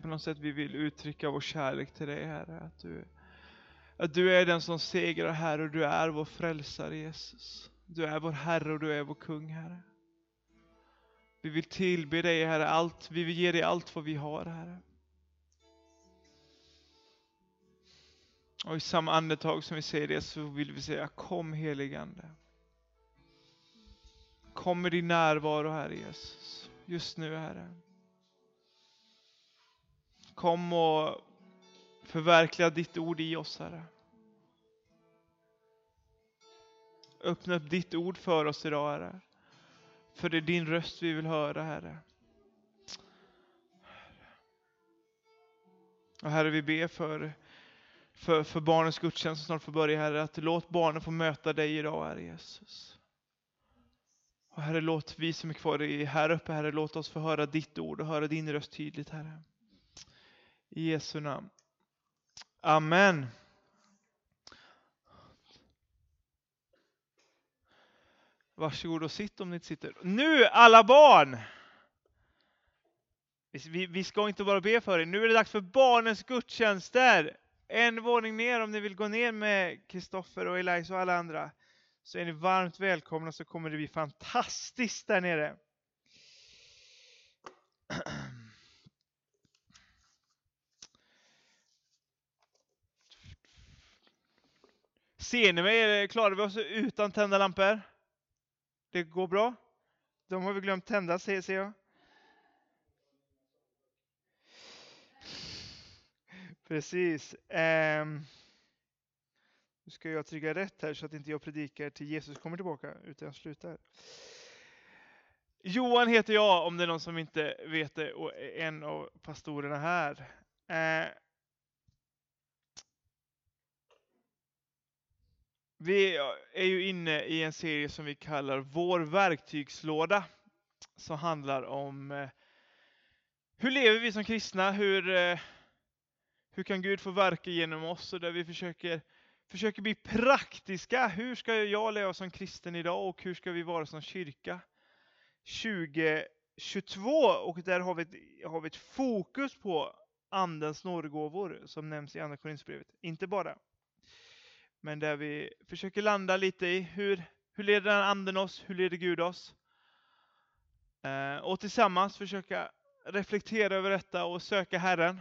På något sätt vi vill uttrycka vår kärlek till dig Herre. Att du, att du är den som segrar Herre och du är vår frälsare Jesus. Du är vår Herre och du är vår kung Herre. Vi vill tillbe dig Herre, allt, vi vill ge dig allt vad vi har Herre. Och i samma andetag som vi säger det så vill vi säga kom heligande. Kom med din närvaro Herre Jesus, just nu Herre. Kom och förverkliga ditt ord i oss Herre. Öppna upp ditt ord för oss idag Herre. För det är din röst vi vill höra Herre. Och Herre vi ber för, för, för barnens gudstjänst som snart får börja Herre, att låt barnen få möta dig idag Herre Jesus. Och Herre låt vi som är kvar här uppe Herre, låt oss få höra ditt ord och höra din röst tydligt Herre. I Jesu namn. Amen. Varsågod och sitt om ni inte sitter. Nu alla barn! Vi, vi ska inte bara be för er. Nu är det dags för barnens gudstjänster. En våning ner om ni vill gå ner med Kristoffer och Elias och alla andra. Så är ni varmt välkomna så kommer det bli fantastiskt där nere. Ser ni mig? Klarar vi oss utan tända lampor? Det går bra? De har vi glömt tända, ser jag. Precis. Um, nu ska jag trycka rätt här så att inte jag predikar till Jesus kommer tillbaka, utan jag slutar. Johan heter jag, om det är någon som inte vet det, och är en av pastorerna här. Uh, Vi är ju inne i en serie som vi kallar Vår verktygslåda. Som handlar om eh, hur lever vi som kristna? Hur, eh, hur kan Gud få verka genom oss? Och där vi försöker, försöker bli praktiska. Hur ska jag leva som kristen idag och hur ska vi vara som kyrka 2022? Och där har vi ett, har vi ett fokus på Andens nådegåvor som nämns i Andra Korinthierbrevet. Inte bara men där vi försöker landa lite i hur, hur leder den anden oss, hur leder Gud oss? Eh, och tillsammans försöka reflektera över detta och söka Herren.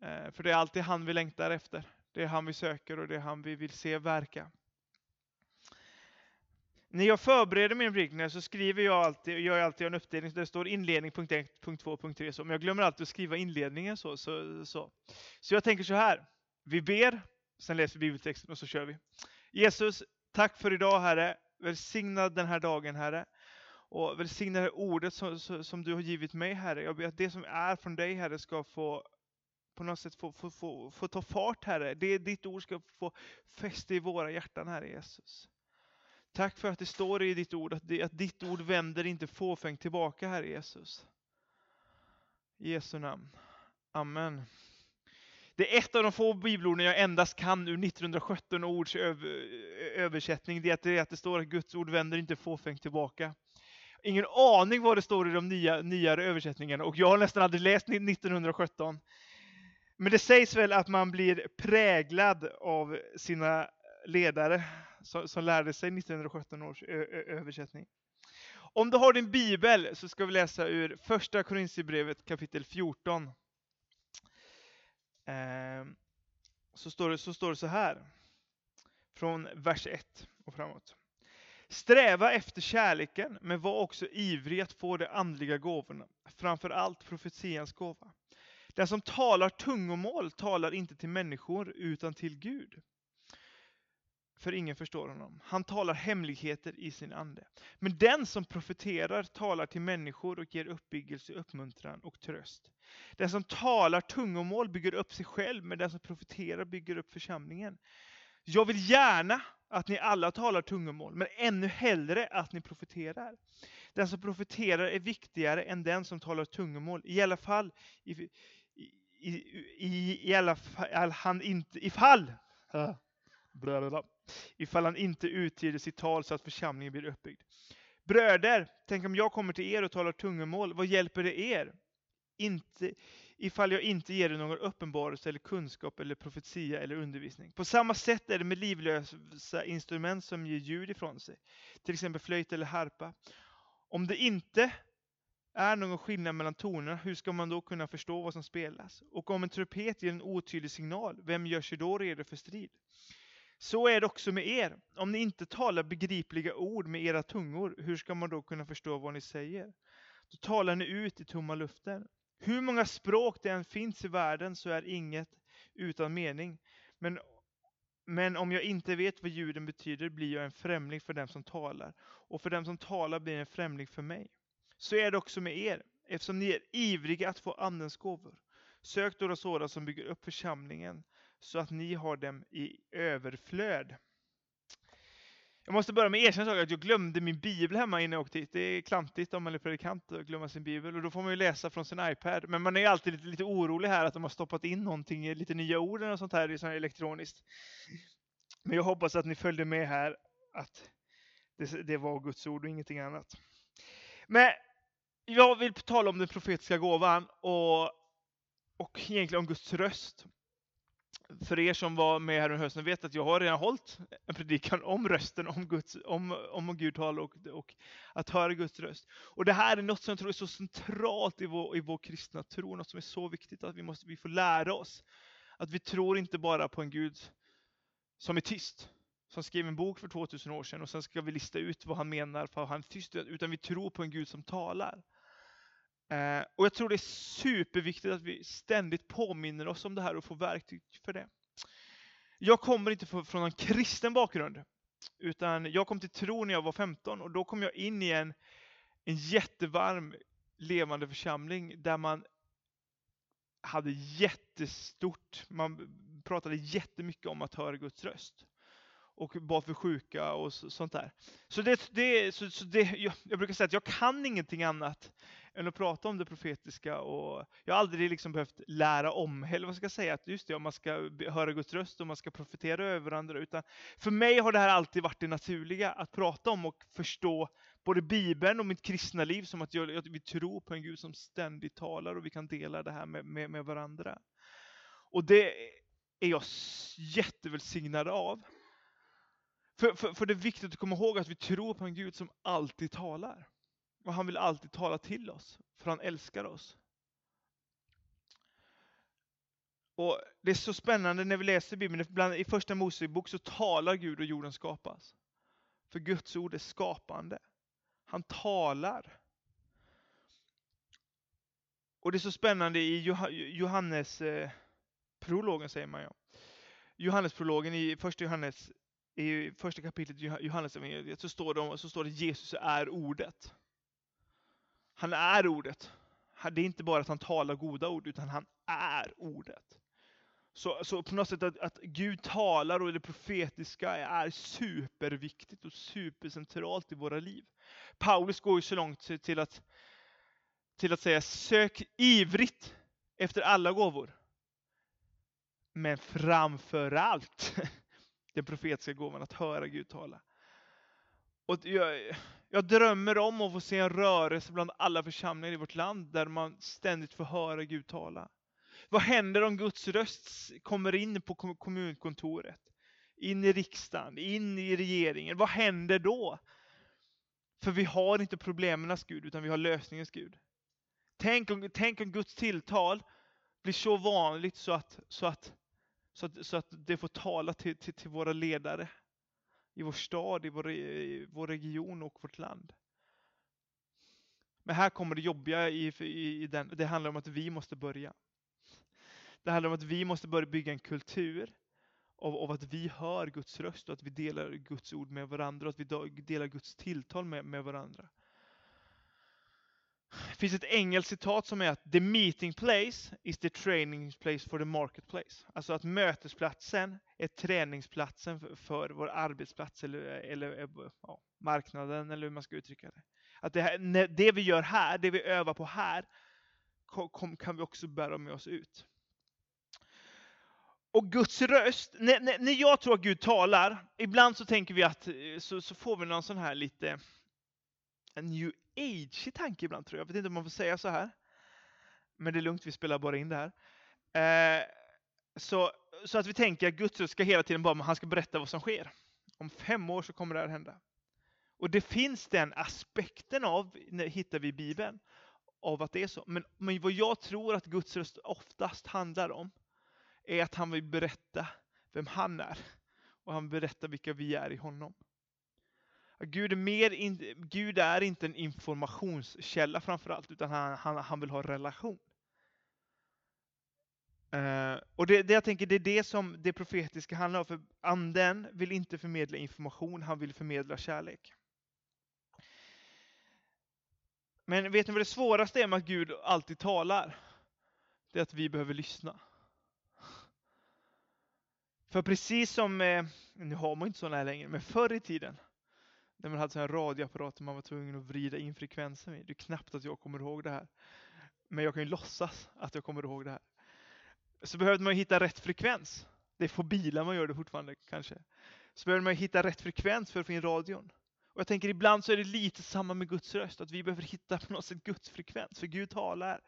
Eh, för det är alltid han vi längtar efter. Det är han vi söker och det är han vi vill se verka. När jag förbereder min predikning så skriver jag alltid, gör jag alltid en uppdelning där det står inledning, punkt 1, punkt 2, punkt 3. Så, men jag glömmer alltid att skriva inledningen. Så, så, så. så jag tänker så här. Vi ber, Sen läser vi bibeltexten och så kör vi. Jesus, tack för idag Herre. Välsigna den här dagen Herre. Och välsigna det ordet som, som, du har givit mig Herre. Jag ber att det som är från dig Herre ska få på något sätt få, få, få, få ta fart Herre. Det ditt ord ska få fäste i våra hjärtan Herre Jesus. Tack för att det står i ditt ord att, det, att ditt ord vänder inte fåfängt tillbaka Herre Jesus. I Jesu namn. Amen. Det är ett av de få bibelorden jag endast kan ur 1917 ords översättning. Det är att det, att det står att Guds ord vänder inte fåfängt tillbaka. Ingen aning vad det står i de nya, nyare översättningarna och jag har nästan aldrig läst 1917. Men det sägs väl att man blir präglad av sina ledare som, som lärde sig 1917 års översättning. Om du har din bibel så ska vi läsa ur första Korintierbrevet kapitel 14. Ehm, så står, det, så står det så här, från vers 1 och framåt. Sträva efter kärleken, men var också ivrig att få de andliga gåvorna, framför allt profetians gåva. Den som talar tungomål talar inte till människor utan till Gud för ingen förstår honom. Han talar hemligheter i sin ande. Men den som profeterar talar till människor och ger uppbyggelse, uppmuntran och tröst. Den som talar tungomål bygger upp sig själv, men den som profeterar bygger upp församlingen. Jag vill gärna att ni alla talar tungomål, men ännu hellre att ni profeterar. Den som profeterar är viktigare än den som talar tungomål, i alla fall i, i, i, i alla fall, han inte, ifall, äh, Blablabla. Ifall han inte utger sitt tal så att församlingen blir uppbyggd. Bröder, tänk om jag kommer till er och talar tungomål, vad hjälper det er? Inte, ifall jag inte ger er någon uppenbarelse eller kunskap eller profetia eller undervisning. På samma sätt är det med livlösa instrument som ger ljud ifrån sig, till exempel flöjt eller harpa. Om det inte är någon skillnad mellan tonerna, hur ska man då kunna förstå vad som spelas? Och om en trumpet ger en otydlig signal, vem gör sig då redo för strid? Så är det också med er. Om ni inte talar begripliga ord med era tungor, hur ska man då kunna förstå vad ni säger? Då talar ni ut i tomma luften. Hur många språk det än finns i världen så är inget utan mening. Men, men om jag inte vet vad ljuden betyder blir jag en främling för dem som talar. Och för dem som talar blir en främling för mig. Så är det också med er, eftersom ni är ivriga att få Andens gåvor. Sök då sådana som bygger upp församlingen så att ni har dem i överflöd. Jag måste börja med att erkänna att jag glömde min bibel hemma innan jag åkte hit. Det är klantigt om man är predikant att glömma sin bibel och då får man ju läsa från sin iPad. Men man är alltid lite, lite orolig här att de har stoppat in någonting, lite nya ord och sånt här, sånt här elektroniskt. Men jag hoppas att ni följde med här, att det, det var Guds ord och ingenting annat. Men jag vill tala om den profetiska gåvan och, och egentligen om Guds röst för er som var med här under hösten vet att jag har redan hållit en predikan om rösten, om, Guds, om, om Gud talar och, och att höra Guds röst. Och det här är något som jag tror är så centralt i vår, i vår kristna tro, något som är så viktigt att vi måste vi får lära oss. Att vi tror inte bara på en Gud som är tyst, som skrev en bok för 2000 år sedan och sen ska vi lista ut vad han menar för att han är tyst, utan vi tror på en Gud som talar. Eh, och jag tror det är superviktigt att vi ständigt påminner oss om det här och får verktyg för det. Jag kommer inte från en kristen bakgrund, utan jag kom till tro när jag var 15 och då kom jag in i en, en jättevarm levande församling där man hade jättestort, man pratade jättemycket om att höra Guds röst och bad för sjuka och sånt där. Så, det, det, så, så det, jag, jag, brukar säga att jag kan ingenting annat än att prata om det profetiska. Och jag har aldrig liksom behövt lära om, eller vad ska jag säga, att just det, om man ska höra Guds röst och man ska profetera över varandra. Utan för mig har det här alltid varit det naturliga, att prata om och förstå både Bibeln och mitt kristna liv som att, jag, att vi tror på en Gud som ständigt talar och vi kan dela det här med, med, med varandra. Och det är jag jättevälsignad av. För, för, för det är viktigt att komma ihåg att vi tror på en Gud som alltid talar. Och han vill alltid tala till oss, för han älskar oss. Och Det är så spännande när vi läser Bibeln, bland, i första Mosebok så talar Gud och jorden skapas. För Guds ord är skapande. Han talar. Och det är så spännande i Johannes eh, prologen säger man ja. Johannesprologen i första Johannes i första kapitlet i Johannes så står det, så står det Jesus är ordet. Han är ordet. Det är inte bara att han talar goda ord, utan han är ordet. Så, så på något sätt att, att Gud talar och det profetiska är superviktigt och supercentralt i våra liv. Paulus går ju så långt till att, till att säga sök ivrigt efter alla gåvor. Men framför allt den profetiska gåvan att höra Gud tala. Och jag, jag drömmer om att få se en rörelse bland alla församlingar i vårt land där man ständigt får höra Gud tala. Vad händer om Guds röst kommer in på kommunkontoret? In i riksdagen, in i regeringen. Vad händer då? För vi har inte problemens Gud, utan vi har lösningens Gud. Tänk om, tänk om Guds tilltal blir så vanligt så att, så att, så att, så att det får tala till, till, till våra ledare i vår stad, i vår, i vår region och vårt land. Men här kommer det jobbiga i, i, i den. Det handlar om att vi måste börja. Det handlar om att vi måste börja bygga en kultur av, av, att vi hör Guds röst och att vi delar Guds ord med varandra och att vi delar Guds tilltal med, med varandra. Det finns ett engelskt citat som är att the meeting place is the training place for the marketplace. Alltså att mötesplatsen är träningsplatsen för, vår arbetsplats eller, eller eh, ja, marknaden eller hur man ska uttrycka det. Att det, här, det vi gör här, det vi övar på här, kom, kan vi också bära med oss ut. Och Guds röst, när, när, när jag tror att Gud talar, ibland så tänker vi att eh, så, så får vi någon sån här lite en new age tanke ibland tror jag. Jag vet inte om man får säga så här. Men det är lugnt, vi spelar bara in det här. Eh, så, så att vi tänker att Guds röst ska hela tiden bara, han ska berätta vad som sker. Om fem år så kommer det här hända. Och det finns den aspekten av, hittar vi i Bibeln, av att det är så. Men, men vad jag tror att Guds röst oftast handlar om, är att han vill berätta vem han är. Och han berättar vilka vi är i honom. Gud är, mer in, Gud är inte en informationskälla framförallt, utan han, han, han vill ha relation. Uh, och det, det, jag tänker, det är det som det profetiska handlar om, för anden vill inte förmedla information, han vill förmedla kärlek. Men vet ni vad det svåraste är med att Gud alltid talar? Det är att vi behöver lyssna. För precis som, eh, nu har man inte sådana här längre, men förr i tiden när man hade sådana här som man var tvungen att vrida in frekvensen i. Det är knappt att jag kommer ihåg det här. Men jag kan ju låtsas att jag kommer ihåg det här. Så behövde man hitta rätt frekvens. Det är på bilar man gör det fortfarande kanske. Så behövde man hitta rätt frekvens för att få in radion. Och jag tänker ibland så är det lite samma med Guds röst, att vi behöver hitta på något sätt Guds frekvens, för Gud talar.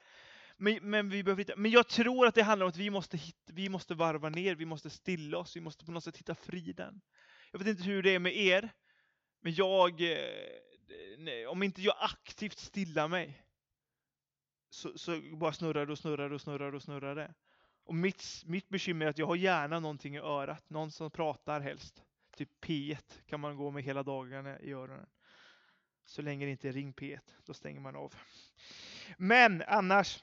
Men, men, vi behöver hitta, men jag tror att det handlar om att vi måste, hitta, vi måste varva ner, vi måste stilla oss, vi måste på något sätt hitta friden. Jag vet inte hur det är med er, men jag, eh, nej, om inte jag aktivt stillar mig, så, så bara snurrar det och snurrar det och snurrar det och snurrar det. Och mitt, mitt bekymmer är att jag har gärna någonting i örat, någon som pratar helst. Typ P1 kan man gå med hela dagarna i öronen. Så länge det inte är ring P1, då stänger man av. Men annars,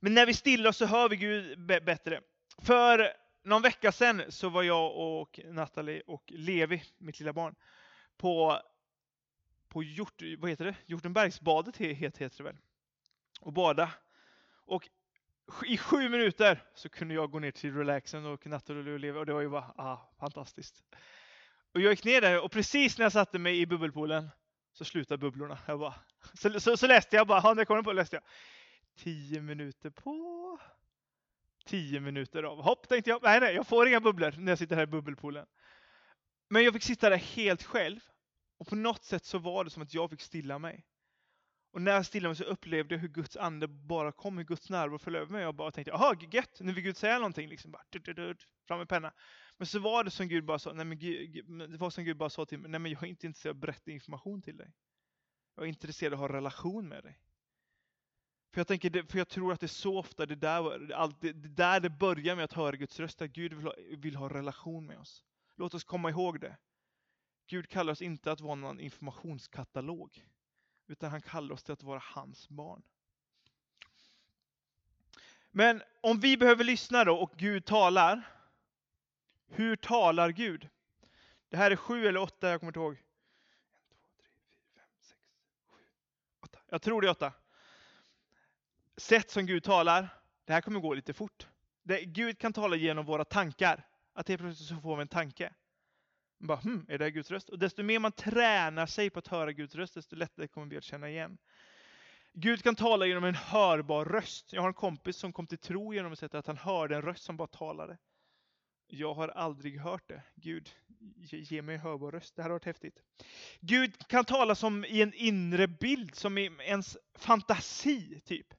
men när vi stillar oss så hör vi Gud bättre. För någon vecka sedan så var jag och Natalie och Levi, mitt lilla barn, på, på Hjort, vad heter det? Hjortenbergsbadet heter det väl? Och bada. Och i sju minuter så kunde jag gå ner till relaxen och Natalie och och det var ju bara ah, fantastiskt. Och jag gick ner där och precis när jag satte mig i bubbelpoolen så slutade bubblorna. Jag bara, så, så, så läste jag bara, när jag kom på läste jag. Tio minuter på. Tio minuter av. Hopp tänkte jag, nej nej, jag får inga bubblor när jag sitter här i bubbelpoolen. Men jag fick sitta där helt själv. Och på något sätt så var det som att jag fick stilla mig. Och när jag stillade mig så upplevde jag hur Guds ande bara kom, hur Guds närvaro föll över mig. Jag bara tänkte, jaha, gött, nu vill Gud säga någonting. Liksom bara, dut, dut, dut, fram med penna. Men så var det som Gud bara sa, nej men Gud, det var som Gud bara sa till mig, nej men jag är inte intresserad av att berätta information till dig. Jag är intresserad av att ha relation med dig. För jag, tänker, för jag tror att det är så ofta det där, allt, det, det där det börjar med att höra Guds röst, att Gud vill ha, vill ha relation med oss. Låt oss komma ihåg det. Gud kallar oss inte att vara någon informationskatalog, utan han kallar oss till att vara hans barn. Men om vi behöver lyssna då och Gud talar, hur talar Gud? Det här är sju eller åtta, jag kommer inte ihåg. Jag tror det är åtta. Sätt som Gud talar. Det här kommer gå lite fort. Det, Gud kan tala genom våra tankar. Att helt plötsligt så får vi en tanke. Man bara, hmm, är det här Guds röst? Och desto mer man tränar sig på att höra Guds röst, desto lättare kommer vi att känna igen. Gud kan tala genom en hörbar röst. Jag har en kompis som kom till tro genom att säga att han hörde en röst som bara talade. Jag har aldrig hört det. Gud, ge mig en hörbar röst. Det här har varit häftigt. Gud kan tala som i en inre bild, som i ens fantasi, typ.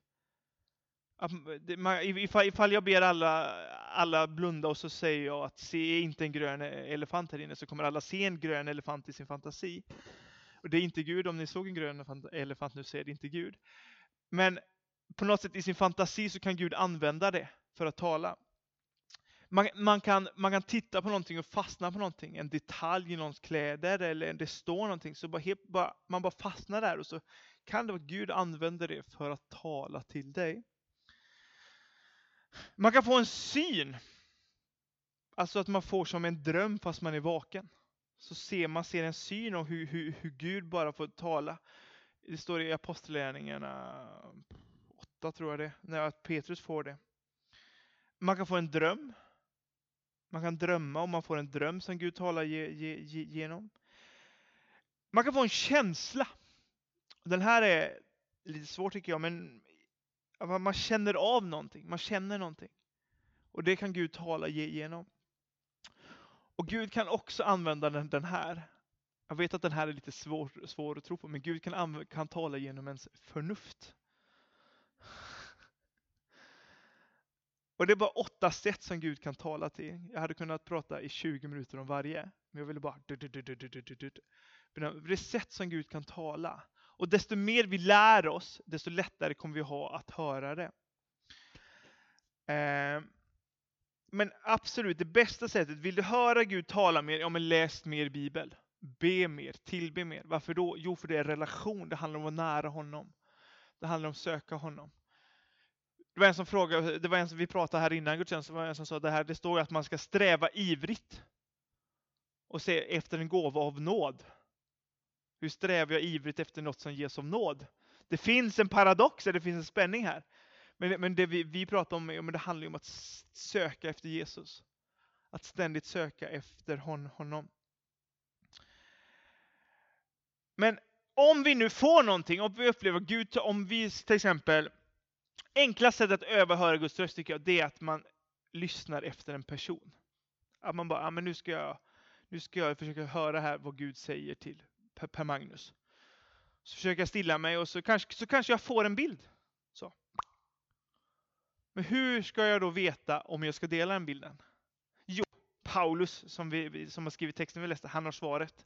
Eh, ifall jag ber alla, alla blunda och så säger jag att se inte en grön elefant här inne, så kommer alla se en grön elefant i sin fantasi. Och det är inte Gud, om ni såg en grön elefant nu så är det inte Gud. Men på något sätt i sin fantasi så kan Gud använda det för att tala. Man, man, kan, man kan titta på någonting och fastna på någonting, en detalj i någons kläder eller det står någonting, så bara, helt, bara, man bara fastnar där och så kan det vara att Gud använder det för att tala till dig. Man kan få en syn. Alltså att man får som en dröm fast man är vaken. Så ser man ser en syn av hur, hur, hur Gud bara får tala. Det står i Apostlagärningarna 8 tror jag det när Petrus får det. Man kan få en dröm. Man kan drömma och man får en dröm som Gud talar genom. Man kan få en känsla. Den här är lite svår tycker jag, men man känner av någonting, man känner någonting. Och det kan Gud tala igenom. Och Gud kan också använda den, här. Jag vet att den här är lite svår, svår att tro på, men Gud kan, kan tala genom ens förnuft. Och det är bara åtta sätt som Gud kan tala till. Jag hade kunnat prata i 20 minuter om varje, men jag ville bara... Det är sätt som Gud kan tala. Och desto mer vi lär oss, desto lättare kommer vi ha att höra det. Eh, men absolut, det bästa sättet, vill du höra Gud tala mer, ja men läs mer Bibel. Be mer, tillbe mer. Varför då? Jo, för det är relation, det handlar om att vara nära honom. Det handlar om att söka honom. Det var en som frågade, det var en som vi pratade här innan gudstjänsten, det var en som sa det här, det står att man ska sträva ivrigt och se efter en gåva av nåd. Hur strävar jag ivrigt efter något som ges som nåd? Det finns en paradox, det finns en spänning här. Men, men det vi, vi pratar om, men det handlar om att söka efter Jesus. Att ständigt söka efter honom. Men om vi nu får någonting, om vi upplever Gud, om vi till exempel, enklaste sättet att öva höra Guds röst tycker jag, det är att man lyssnar efter en person. Att man bara, ah, men nu ska jag, nu ska jag försöka höra här vad Gud säger till Per Magnus. Så försöker jag stilla mig och så kanske, så kanske jag får en bild. Så. Men hur ska jag då veta om jag ska dela den bilden? Jo, Paulus som, vi, som har skrivit texten vi läste, han har svaret.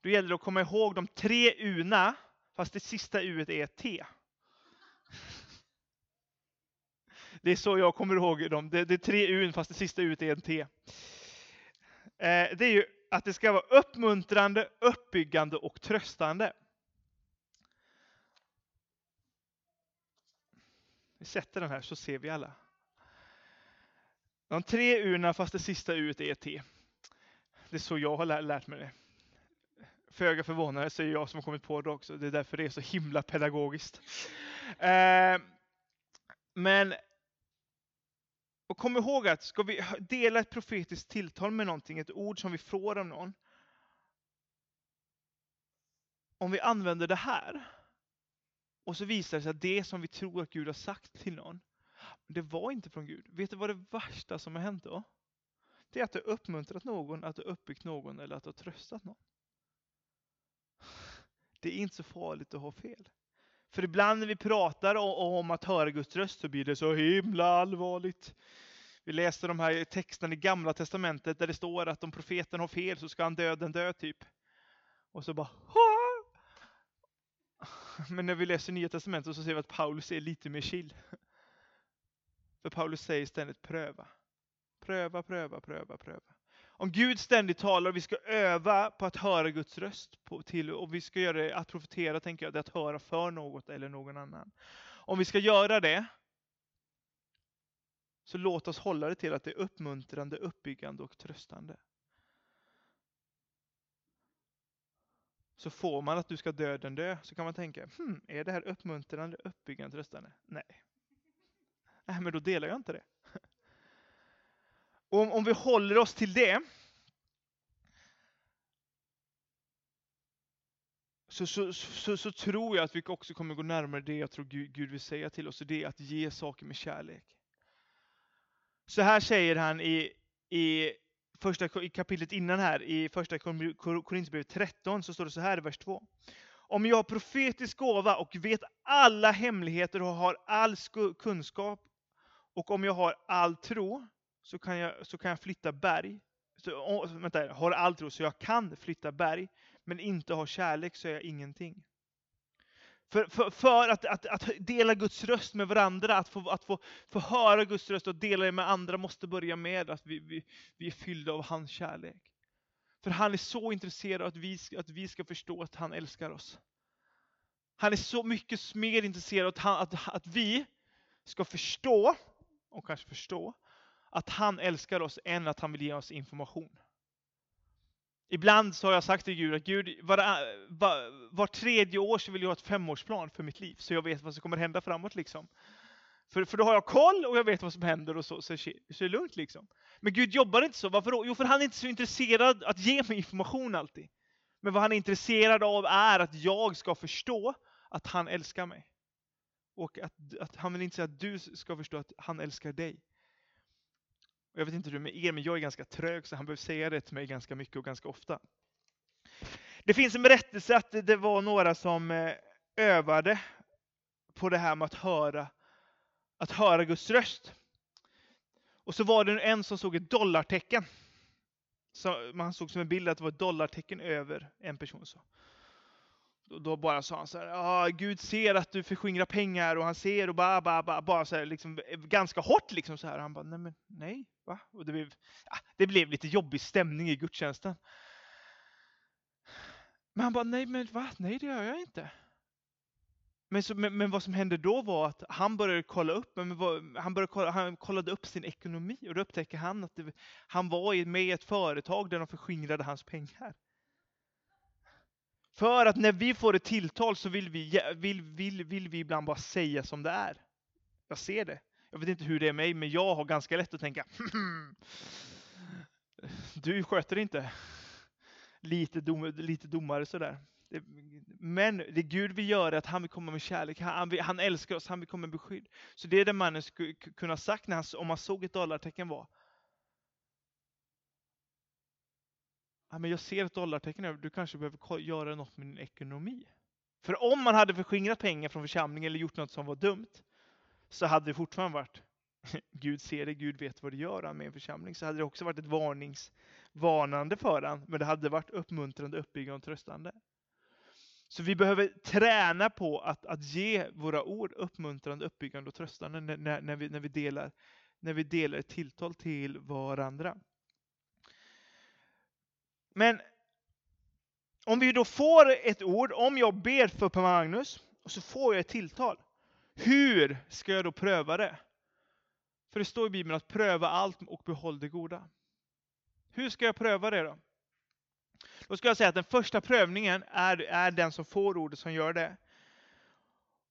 Då gäller det att komma ihåg de tre U'na, fast det sista U är ett T. Det är så jag kommer ihåg dem. Det, det är tre U fast det sista U är en T. Eh, det är ju att det ska vara uppmuntrande, uppbyggande och tröstande. Vi sätter den här så ser vi alla. De tre urna fast det sista U är ett T. Det är så jag har lärt mig det. Föga förvånande så är jag som har kommit på det också. Det är därför det är så himla pedagogiskt. Eh, men och kom ihåg att ska vi dela ett profetiskt tilltal med någonting, ett ord som vi får av någon. Om vi använder det här och så visar det sig att det som vi tror att Gud har sagt till någon, det var inte från Gud. Vet du vad det värsta som har hänt då? Det är att du har uppmuntrat någon, att du har uppbyggt någon eller att du har tröstat någon. Det är inte så farligt att ha fel. För ibland när vi pratar om att höra Guds röst så blir det så himla allvarligt. Vi läste de här texterna i Gamla Testamentet där det står att om profeten har fel så ska han döden dö typ. Och så bara Hå! Men när vi läser Nya Testamentet så ser vi att Paulus är lite mer chill. För Paulus säger ständigt pröva. Pröva, pröva, pröva, pröva. Om Gud ständigt talar och vi ska öva på att höra Guds röst på, till, och vi ska göra det, att profetera tänker jag, det är att höra för något eller någon annan. Om vi ska göra det, så låt oss hålla det till att det är uppmuntrande, uppbyggande och tröstande. Så får man att du ska döden dö, så kan man tänka, hmm, är det här uppmuntrande, uppbyggande, tröstande? Nej. Nej, men då delar jag inte det. Och om, om vi håller oss till det så, så, så, så, tror jag att vi också kommer gå närmare det jag tror Gud, Gud vill säga till oss, och det är att ge saker med kärlek. Så här säger han i, i första i kapitlet innan här, i första Korinthierbrevet 13, så står det så här i vers 2. Om jag har profetisk gåva och vet alla hemligheter och har all kunskap och om jag har all tro så kan jag, så kan jag flytta berg. Så, vänta, har all tro så jag kan flytta berg, men inte har kärlek så är jag ingenting. För, för, för att, att, att, dela Guds röst med varandra, att, få, att få, få höra Guds röst och dela det med andra måste börja med att vi, vi, vi är fyllda av hans kärlek. För han är så intresserad av att vi, att vi ska förstå att han älskar oss. Han är så mycket mer intresserad av att, han, att, att vi ska förstå, och kanske förstå, att han älskar oss än att han vill ge oss information. Ibland så har jag sagt till Gud att Gud, var, var, var, tredje år så vill jag ha ett femårsplan för mitt liv, så jag vet vad som kommer hända framåt. Liksom. För, för då har jag koll och jag vet vad som händer och så, så, så är det lugnt. Liksom. Men Gud jobbar inte så. Varför då? Jo, för han är inte så intresserad att ge mig information alltid. Men vad han är intresserad av är att jag ska förstå att han älskar mig. Och att, att han vill inte säga att du ska förstå att han älskar dig. Jag vet inte hur det är med er, men jag är ganska trög så han behöver säga det till mig ganska mycket och ganska ofta. Det finns en berättelse att det var några som eh, övade på det här med att höra, att höra Guds röst. Och så var det en som såg ett dollartecken. Så man såg som en bild att det var ett dollartecken över en person. Så. Då, bara sa han så här, ah, Gud ser att du förskingrar pengar och han ser och bara, bara, bara, bara så här, liksom, eh, ganska hårt liksom så här. Han bara, nej men nej, va? Och det blev, ja, det blev lite jobbig stämning i gudstjänsten. Men han bara, nej men va? Nej det gör jag inte. Men, så, men, men, vad som hände då var att han började kolla upp, men vad, han, började kolla, han kollade upp sin ekonomi och då upptäckte han att det, han var med i ett företag där de förskingrade hans pengar. För att när vi får ett tilltal så vill vi, vill, vill, vill vi ibland bara säga som det är. Jag ser det. Jag vet inte hur det är med mig, men jag har ganska lätt att tänka hmm, Du sköter inte. Lite, dom, lite domare sådär. Men det Gud vill göra är att han vill komma med kärlek. Han, vill, han älskar oss, han vill komma med beskydd. Så det är det mannen skulle kunna sagt när han, om han såg ett dollartecken var. Ja, men jag ser ett dollartecken över, du kanske behöver göra något med din ekonomi. För om man hade förskingrat pengar från församlingen eller gjort något som var dumt, så hade det fortfarande varit Gud ser det, Gud vet vad det gör med en församling. Så hade det också varit ett varningsvarnande för han, men det hade varit uppmuntrande, uppbyggande och tröstande. Så vi behöver träna på att, att ge våra ord uppmuntrande, uppbyggande och tröstande när, när, vi, när, vi, delar, när vi delar ett tilltal till varandra. Men om vi då får ett ord, om jag ber för Per Magnus, och så får jag ett tilltal. Hur ska jag då pröva det? För det står i Bibeln att pröva allt och behåll det goda. Hur ska jag pröva det då? Då ska jag säga att den första prövningen är, är den som får ordet som gör det.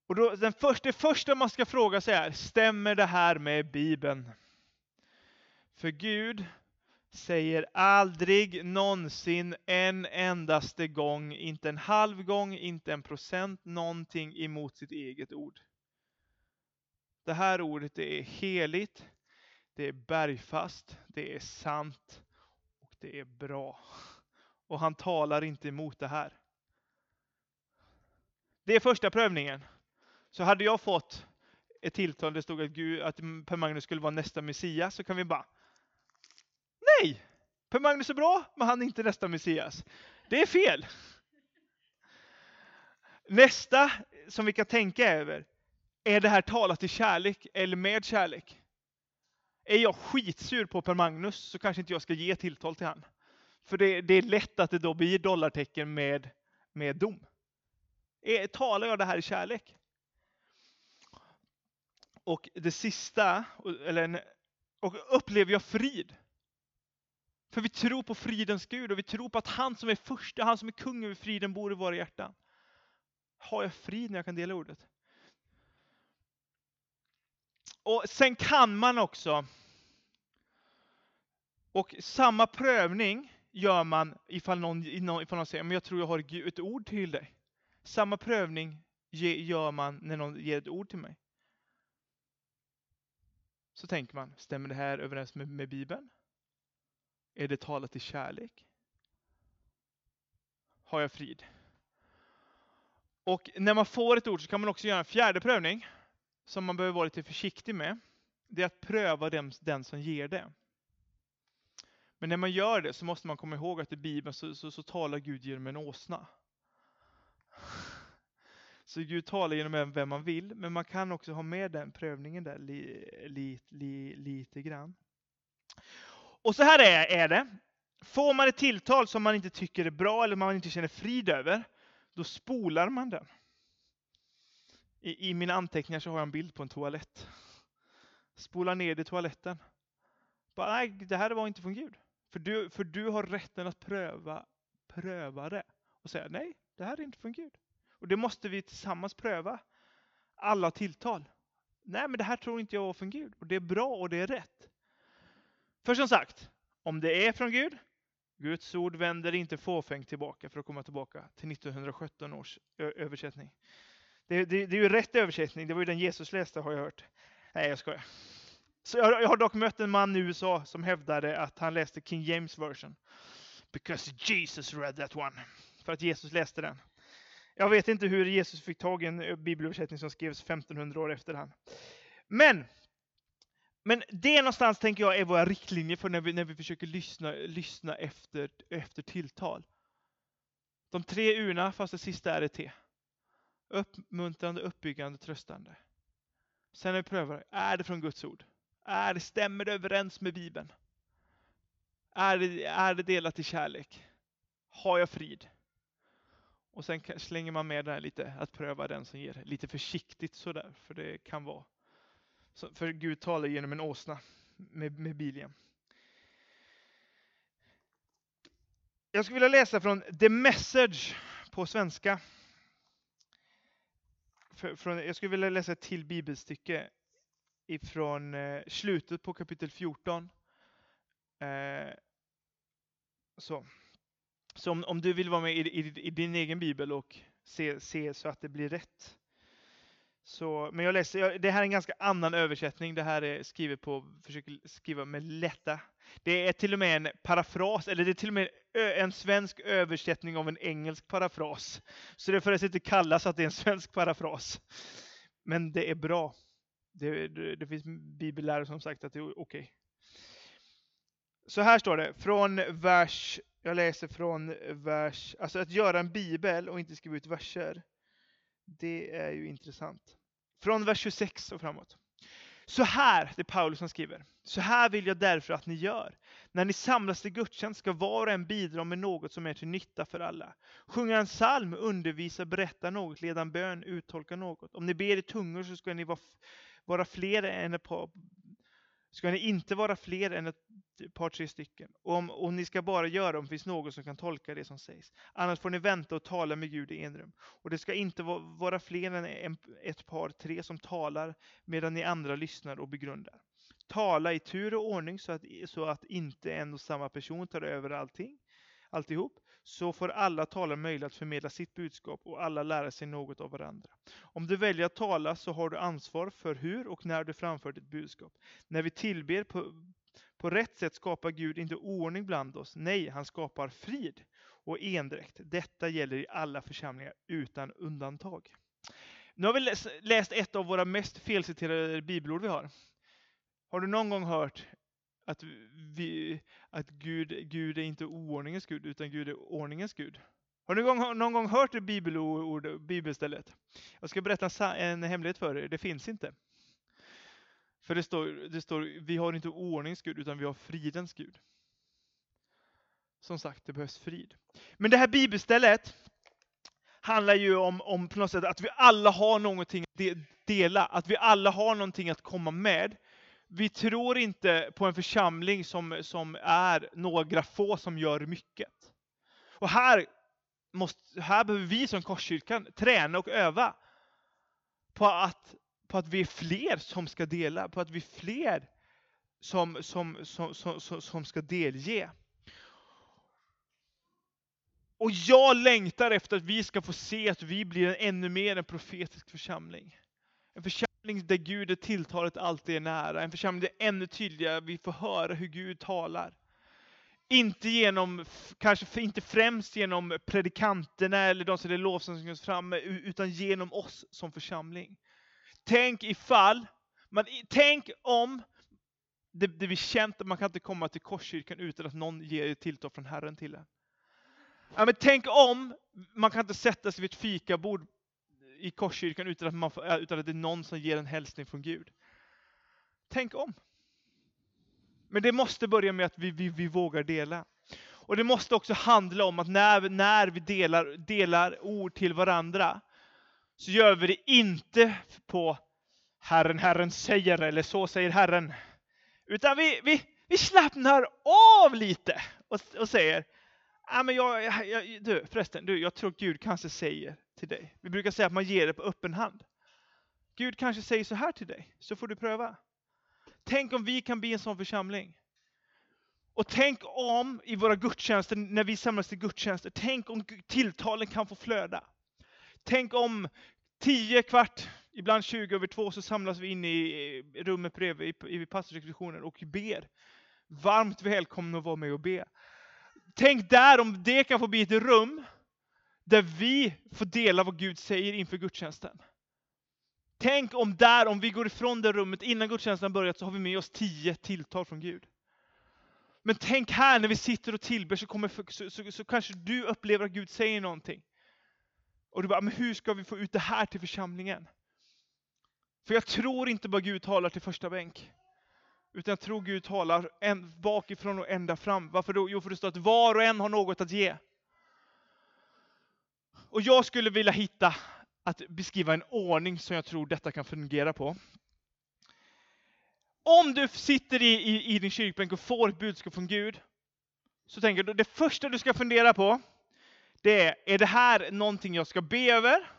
Och då, den första, det första man ska fråga sig är, stämmer det här med Bibeln? För Gud säger aldrig någonsin en endaste gång, inte en halv gång, inte en procent, någonting emot sitt eget ord. Det här ordet det är heligt, det är bergfast, det är sant och det är bra. Och han talar inte emot det här. Det är första prövningen. Så hade jag fått ett tilltal där det stod att, Gud, att Per Magnus skulle vara nästa Messias så kan vi bara Nej! Per Magnus är bra, men han är inte nästa Messias. Det är fel. Nästa som vi kan tänka över, är det här talat i kärlek eller med kärlek? Är jag skitsur på Per Magnus så kanske inte jag ska ge tilltal till han. För det, det är lätt att det då blir dollartecken med, med dom. Är, talar jag det här i kärlek? Och det sista, eller, och upplever jag frid? För vi tror på fridens Gud och vi tror på att han som är första, han som är kung över friden bor i våra hjärtan. Har jag frid när jag kan dela ordet? Och sen kan man också, och samma prövning gör man ifall någon, ifall någon säger men jag tror jag har ett ord till dig. Samma prövning gör man när någon ger ett ord till mig. Så tänker man, stämmer det här överens med, med Bibeln? Är det talat i kärlek? Har jag frid? Och när man får ett ord så kan man också göra en fjärde prövning som man behöver vara lite försiktig med. Det är att pröva den, den som ger det. Men när man gör det så måste man komma ihåg att i Bibeln så, så, så talar Gud genom en åsna. Så Gud talar genom vem man vill, men man kan också ha med den prövningen där li, li, li, lite grann. Och så här är, är det. Får man ett tilltal som man inte tycker är bra eller man inte känner frid över, då spolar man den. I, I mina anteckningar så har jag en bild på en toalett. Spola ner det i toaletten. Bara, nej, det här var inte från Gud. För du, för du har rätten att pröva, pröva det och säga nej, det här är inte från Gud. Och det måste vi tillsammans pröva. Alla tilltal. Nej, men det här tror inte jag var från Gud. Och det är bra och det är rätt. För som sagt, om det är från Gud, Guds ord vänder inte fåfängt tillbaka för att komma tillbaka till 1917 års översättning. Det, det, det är ju rätt översättning, det var ju den Jesus läste har jag hört. Nej, jag skojar. Så jag, jag har dock mött en man i USA som hävdade att han läste King James version. Because Jesus read that one. För att Jesus läste den. Jag vet inte hur Jesus fick tag i en bibelöversättning som skrevs 1500 år efter han. Men men det någonstans tänker jag är våra riktlinjer för när vi, när vi försöker lyssna, lyssna efter, efter tilltal. De tre urna, fast det sista är ett T. Uppmuntrande, uppbyggande, tröstande. Sen när vi prövar, är det från Guds ord? Är det, stämmer det överens med Bibeln? Är det, är det delat i kärlek? Har jag frid? Och sen slänger man med det här lite, att pröva den som ger. Lite försiktigt sådär, för det kan vara. Så, för Gud talar genom en åsna med, med Bilia. Jag skulle vilja läsa från The Message på svenska. För, från, jag skulle vilja läsa ett till bibelstycke ifrån eh, slutet på kapitel 14. Eh, så. Så om, om, du vill vara med i, i, i, din egen bibel och se, se så att det blir rätt. Så, men jag läser, det här är en ganska annan översättning. Det här är skrivet på, försöker skriva med lätta. Det är till och med en parafras, eller det är till och med en svensk översättning av en engelsk parafras. Så det får inte kallas att det är en svensk parafras. Men det är bra. Det, det, det finns bibellärare som sagt att det är okej. Okay. Så här står det, från vers, jag läser från vers, alltså att göra en bibel och inte skriva ut verser. Det är ju intressant. Från vers 26 och framåt. Så här, det är Paulus som skriver, så här vill jag därför att ni gör. När ni samlas till gudstjänst ska var och en bidra med något som är till nytta för alla. Sjunga en psalm, undervisa, berätta något, leda en bön, uttolka något. Om ni ber i tungor så ska ni vara, vara fler än ett par ska ni inte vara fler än ett par, tre stycken. Och, om, och ni ska bara göra om det finns någon som kan tolka det som sägs. Annars får ni vänta och tala med Gud i enrum. Och det ska inte vara fler än en, ett par, tre som talar medan ni andra lyssnar och begrundar. Tala i tur och ordning så att, så att inte en och samma person tar över allting, alltihop så får alla talare möjlighet att förmedla sitt budskap och alla lära sig något av varandra. Om du väljer att tala så har du ansvar för hur och när du framför ditt budskap. När vi tillber på, på rätt sätt skapar Gud inte oordning bland oss. Nej, han skapar frid och endräkt. Detta gäller i alla församlingar utan undantag. Nu har vi läst ett av våra mest felciterade bibelord vi har. Har du någon gång hört att, vi, att Gud, Gud är inte oordningens Gud, utan Gud är ordningens Gud. Har du någon gång, någon gång hört det bibelord, bibelstället? Jag ska berätta en hemlighet för er, det finns inte. För det står, det står, vi har inte ordningens Gud, utan vi har fridens Gud. Som sagt, det behövs frid. Men det här bibelstället handlar ju om, om på något sätt att vi alla har någonting att dela, att vi alla har någonting att komma med vi tror inte på en församling som, som är några få som gör mycket. Och här, måste, här behöver vi som Korskyrkan träna och öva på att, på att vi är fler som ska dela, på att vi är fler som, som, som, som, som ska delge. Och jag längtar efter att vi ska få se att vi blir en ännu mer en profetisk församling. En församling där Gud är tilltalet alltid är nära. En församling där ännu tydligare vi får höra hur Gud talar. Inte genom, kanske inte främst genom predikanterna eller de som är lovsångs framme, utan genom oss som församling. Tänk ifall, man, tänk om det, det blir känt att man kan inte komma till Korskyrkan utan att någon ger ett tilltal från Herren till en. Ja, men tänk om man kan inte sätta sig vid ett fikabord i Korskyrkan utan att, man, äh, utan att det är någon som ger en hälsning från Gud. Tänk om. Men det måste börja med att vi, vi, vi vågar dela. Och det måste också handla om att när, när vi delar, delar ord till varandra, så gör vi det inte på Herren, Herren säger, eller så säger Herren. Utan vi, vi, vi slappnar av lite och, och säger, ah, men jag, jag, du, förresten, du, jag tror Gud kanske säger till dig. Vi brukar säga att man ger det på öppen hand. Gud kanske säger så här till dig, så får du pröva. Tänk om vi kan bli en sån församling. Och tänk om i våra gudstjänster, när vi samlas till gudstjänster, tänk om tilltalen kan få flöda. Tänk om tio kvart, ibland 20 över två, så samlas vi in i rummet bredvid, i pastorsexpeditionen och ber. Varmt välkomna att vara med och be. Tänk där om det kan få bli ett rum där vi får dela vad Gud säger inför gudstjänsten. Tänk om där, om vi går ifrån det rummet innan gudstjänsten börjat så har vi med oss tio tilltal från Gud. Men tänk här när vi sitter och tillber så, kommer, så, så, så kanske du upplever att Gud säger någonting. Och du bara, men hur ska vi få ut det här till församlingen? För jag tror inte bara Gud talar till första bänk. Utan jag tror Gud talar en, bakifrån och ända fram. Varför då? Jo, för det står att var och en har något att ge. Och jag skulle vilja hitta att beskriva en ordning som jag tror detta kan fungera på. Om du sitter i, i, i din kyrkbänk och får ett budskap från Gud, så tänker du, det första du ska fundera på, det är, är det här någonting jag ska be över?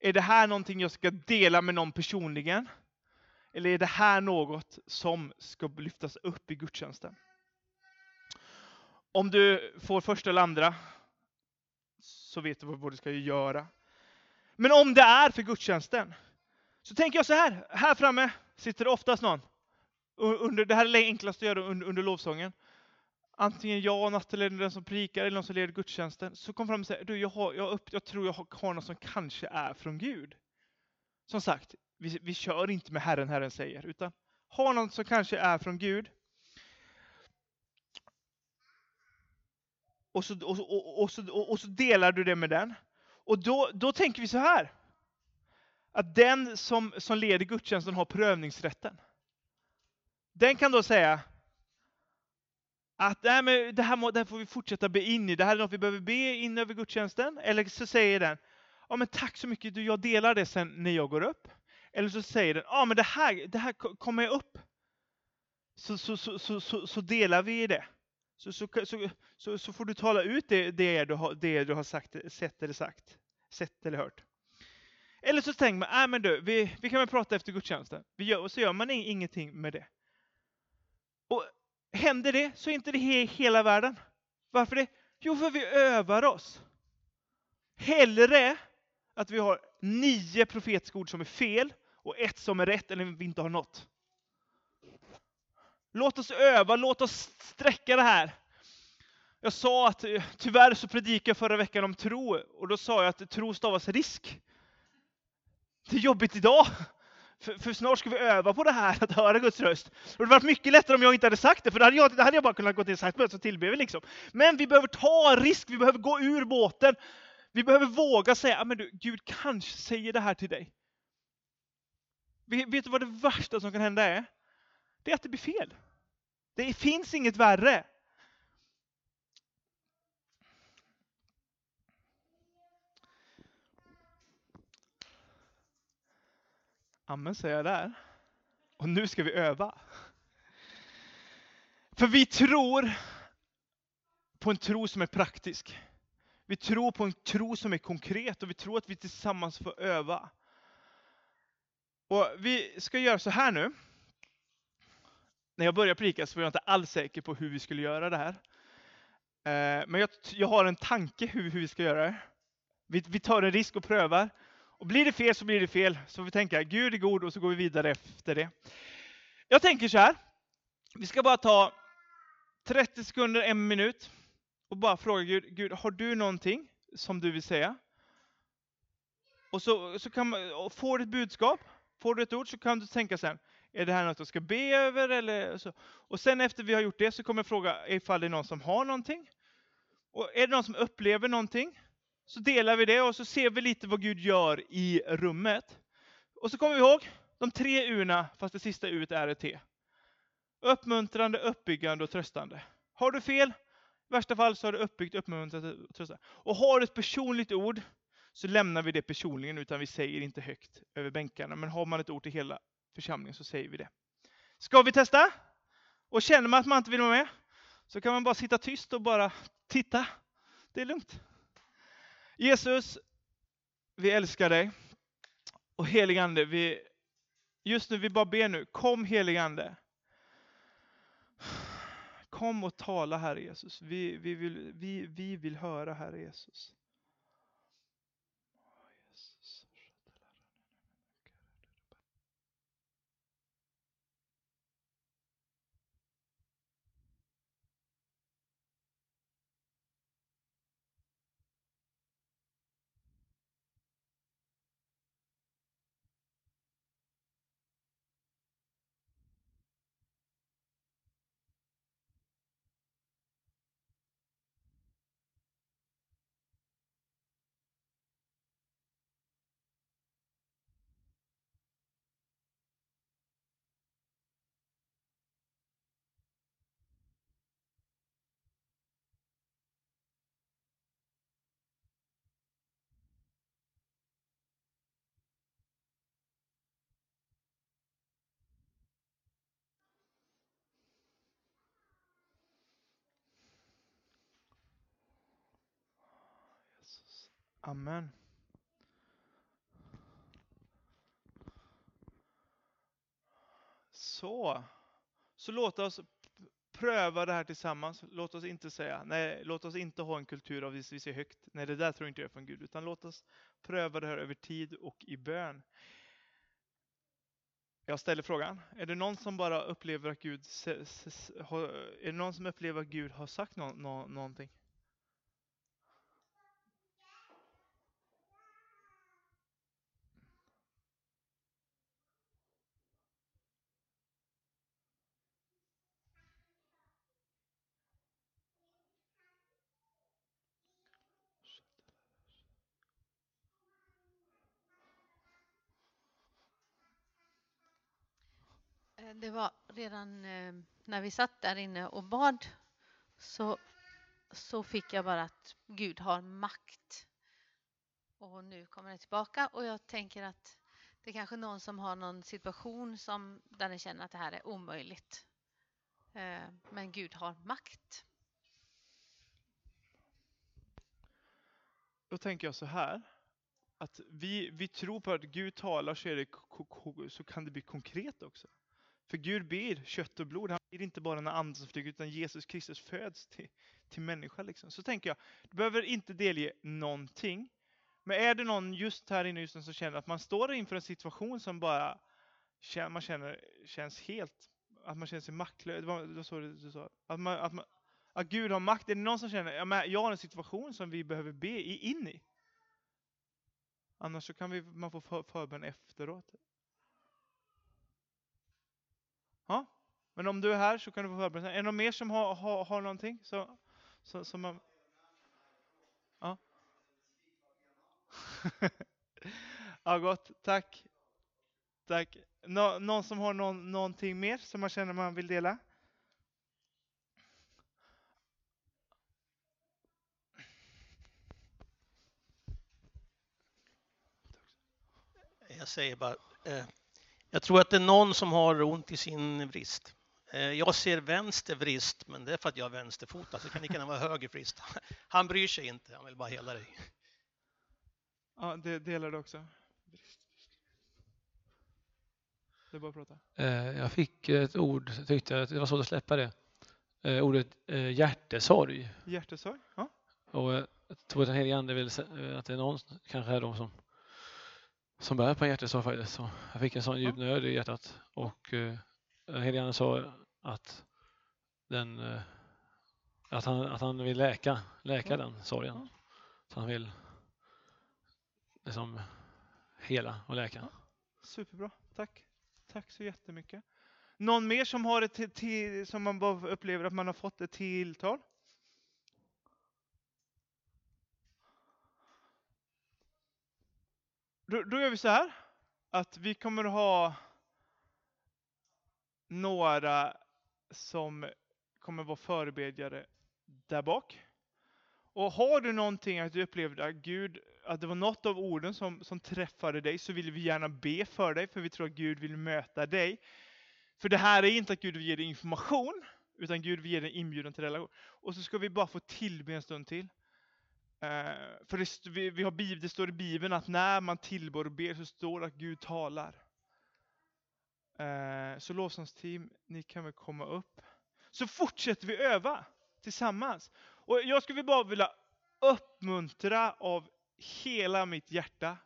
Är det här någonting jag ska dela med någon personligen? Eller är det här något som ska lyftas upp i gudstjänsten? Om du får första eller andra, så vet du vad du ska göra. Men om det är för gudstjänsten, så tänker jag så här. Här framme sitter det oftast någon. Under, det här är det enklaste att göra under, under lovsången. Antingen jag, Nathalie, den som prikar, eller någon som leder gudstjänsten. Så kom fram och säg, du, jag, har, jag, upp, jag tror jag har något som kanske är från Gud. Som sagt, vi, vi kör inte med Herren, Herren säger, utan har något som kanske är från Gud. Och så, och, och, och, så, och så delar du det med den. Och då, då tänker vi så här. Att den som, som leder gudstjänsten har prövningsrätten. Den kan då säga att nej, men det, här må, det här får vi fortsätta be in i. Det här är något vi behöver be in över gudstjänsten. Eller så säger den, ja men tack så mycket, du, jag delar det sen när jag går upp. Eller så säger den, ja men det här, det här kommer jag upp. Så, så, så, så, så, så delar vi det. Så, så, så, så, så får du tala ut det, det, du har, det du har sagt, sett eller sagt. Sett eller hört. Eller så tänker man, nej men du, vi, vi kan väl prata efter gudstjänsten. Vi gör, och så gör man ingenting med det. Och händer det så är inte det hela världen. Varför det? Jo, för vi övar oss. Hellre att vi har nio profetiska ord som är fel och ett som är rätt eller vi inte har något. Låt oss öva, låt oss sträcka det här. Jag sa att eh, tyvärr så predikade jag förra veckan om tro och då sa jag att tro stavas risk. Det är jobbigt idag. För, för, snart ska vi öva på det här, att höra Guds röst. Och det hade varit mycket lättare om jag inte hade sagt det, för då hade jag, då hade jag bara kunnat gå till sagt så tillber vi liksom. Men vi behöver ta risk, vi behöver gå ur båten. Vi behöver våga säga, ah, men du, Gud kanske säger det här till dig. Vet du vad det värsta som kan hända är? Det är att det blir fel. Det finns inget värre. Amen säger jag där. Och nu ska vi öva. För vi tror på en tro som är praktisk. Vi tror på en tro som är konkret och vi tror att vi tillsammans får öva. Och Vi ska göra så här nu. När jag började predika så var jag inte alls säker på hur vi skulle göra det här. Eh, men jag, jag har en tanke hur, hur vi ska göra det. Vi, vi tar en risk och prövar. Och blir det fel så blir det fel. Så vi tänker Gud är god och så går vi vidare efter det. Jag tänker så här. Vi ska bara ta 30 sekunder, en minut och bara fråga Gud, Gud har du någonting som du vill säga? Och så, så kan man, får ett budskap, får du ett ord så kan du tänka sen, är det här något jag ska be över? Eller så? Och sen efter vi har gjort det så kommer jag fråga ifall det är någon som har någonting. Och är det någon som upplever någonting så delar vi det och så ser vi lite vad Gud gör i rummet. Och så kommer vi ihåg de tre U fast det sista U är ett T. Uppmuntrande, uppbyggande och tröstande. Har du fel, i värsta fall så har du uppbyggt, uppmuntrat och tröstat. Och har du ett personligt ord så lämnar vi det personligen utan vi säger inte högt över bänkarna. Men har man ett ord till hela församlingen så säger vi det. Ska vi testa? Och känner man att man inte vill vara med så kan man bara sitta tyst och bara titta. Det är lugnt. Jesus, vi älskar dig. Och heligande, vi, just nu vi bara ber nu, kom heligande. Kom och tala Herre Jesus. Vi, vi, vill, vi, vi vill höra Herre Jesus. Amen. Så. Så låt oss pröva det här tillsammans. Låt oss inte säga, nej, låt oss inte ha en kultur av att vi ser högt. Nej, det där tror inte jag är från Gud. Utan låt oss pröva det här över tid och i bön. Jag ställer frågan, är det någon som bara upplever att Gud, är det någon som upplever att Gud har sagt no, no, någonting? Eh, det var redan eh, när vi satt där inne och bad så, så fick jag bara att Gud har makt. Och nu kommer det tillbaka och jag tänker att det är kanske någon som har någon situation som, där den känner att det här är omöjligt. Eh, men Gud har makt. Då tänker jag så här. Att vi, vi tror på att Gud talar så, det, så kan det bli konkret också. För Gud ber kött och blod. Han ber inte bara när anden som flyger, utan Jesus Kristus föds till, till människa. Liksom. Så tänker jag, du behöver inte delge någonting. Men är det någon just här inne just nu som känner att man står inför en situation som bara man känner känns helt, att man känner sig maktlös. Det var, så du sa. Att, man, att, man, att Gud har makt. Är det någon som känner, ja, jag har en situation som vi behöver be in i? Annars så kan vi, man få förbön efteråt. Ja, men om du är här så kan du få förbereda dig. Är det någon mer som har, har, har någonting? Så, så, som man... Ja. ja, gott. Tack. Tack. Nå, någon som har någon, någonting mer som man känner man vill dela? Jag säger bara, eh, jag tror att det är någon som har ont i sin vrist. Eh, jag ser vänster vrist, men det är för att jag är vänsterfotad, så det kan lika gärna vara höger vrist. Han bryr sig inte, han vill bara hela dig. Ja, det delar du också. Det är bara att prata. Eh, jag fick ett ord, jag tyckte att det var svårt att släppa det. Eh, ordet hjärtesorg. Hjärtesorg, ja. Och jag tror att den helige Ande vill att det är någon, kanske är de som som bär på en hjärtesorg faktiskt. Så jag fick en sån djup nöd i hjärtat och eh, Helene sa att, den, eh, att, han, att han vill läka, läka den sorgen. Så han vill liksom hela och läka. Superbra, tack. Tack så jättemycket. Någon mer som har ett till, som man bara upplever att man har fått ett tilltal? Då, då gör vi så här att vi kommer att ha några som kommer vara förebedjare där bak. Och har du någonting att du upplevde att Gud, att det var något av orden som, som träffade dig, så vill vi gärna be för dig, för vi tror att Gud vill möta dig. För det här är inte att Gud vill ge dig information, utan Gud vill ge dig inbjudan till relation. Och så ska vi bara få tillbe en stund till. Eh, för det, vi, vi har, det står i Bibeln att när man tillbör och ber så står det att Gud talar. Eh, så lovsångsteam, ni kan väl komma upp. Så fortsätter vi öva tillsammans. Och jag skulle bara vilja uppmuntra av hela mitt hjärta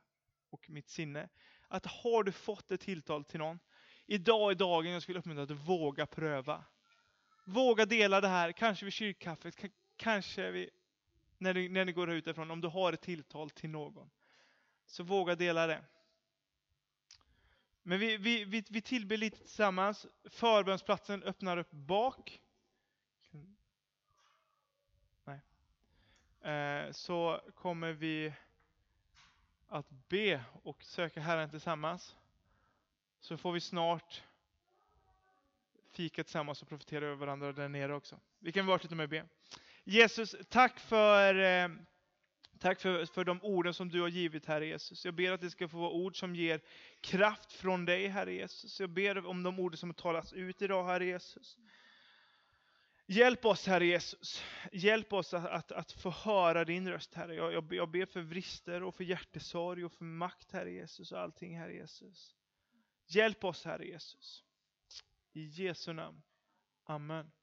och mitt sinne. Att har du fått ett tilltal till någon, idag är dagen jag skulle uppmuntra att våga pröva. Våga dela det här, kanske vid kyrkkaffet, kanske vid när ni, när ni går utifrån, om du har ett tilltal till någon. Så våga dela det. Men vi, vi, vi, vi tillber lite tillsammans. Förbönsplatsen öppnar upp bak. Nej. Eh, så kommer vi att be och söka Herren tillsammans. Så får vi snart fika tillsammans och profetera över varandra där nere också. Vi kan vara lite med och be. Jesus, tack för eh, Tack för, för de orden som du har givit, Herre Jesus. Jag ber att det ska få vara ord som ger kraft från dig, Herre Jesus. Jag ber om de orden som talas ut idag, Herre Jesus. Hjälp oss, Herre Jesus. Hjälp oss att, att, att få höra din röst, Herre. Jag, jag, jag ber för vrister och för hjärtesorg och för makt, Herre Jesus, och allting, Herre Jesus. Hjälp oss, Herre Jesus. I Jesu namn. Amen.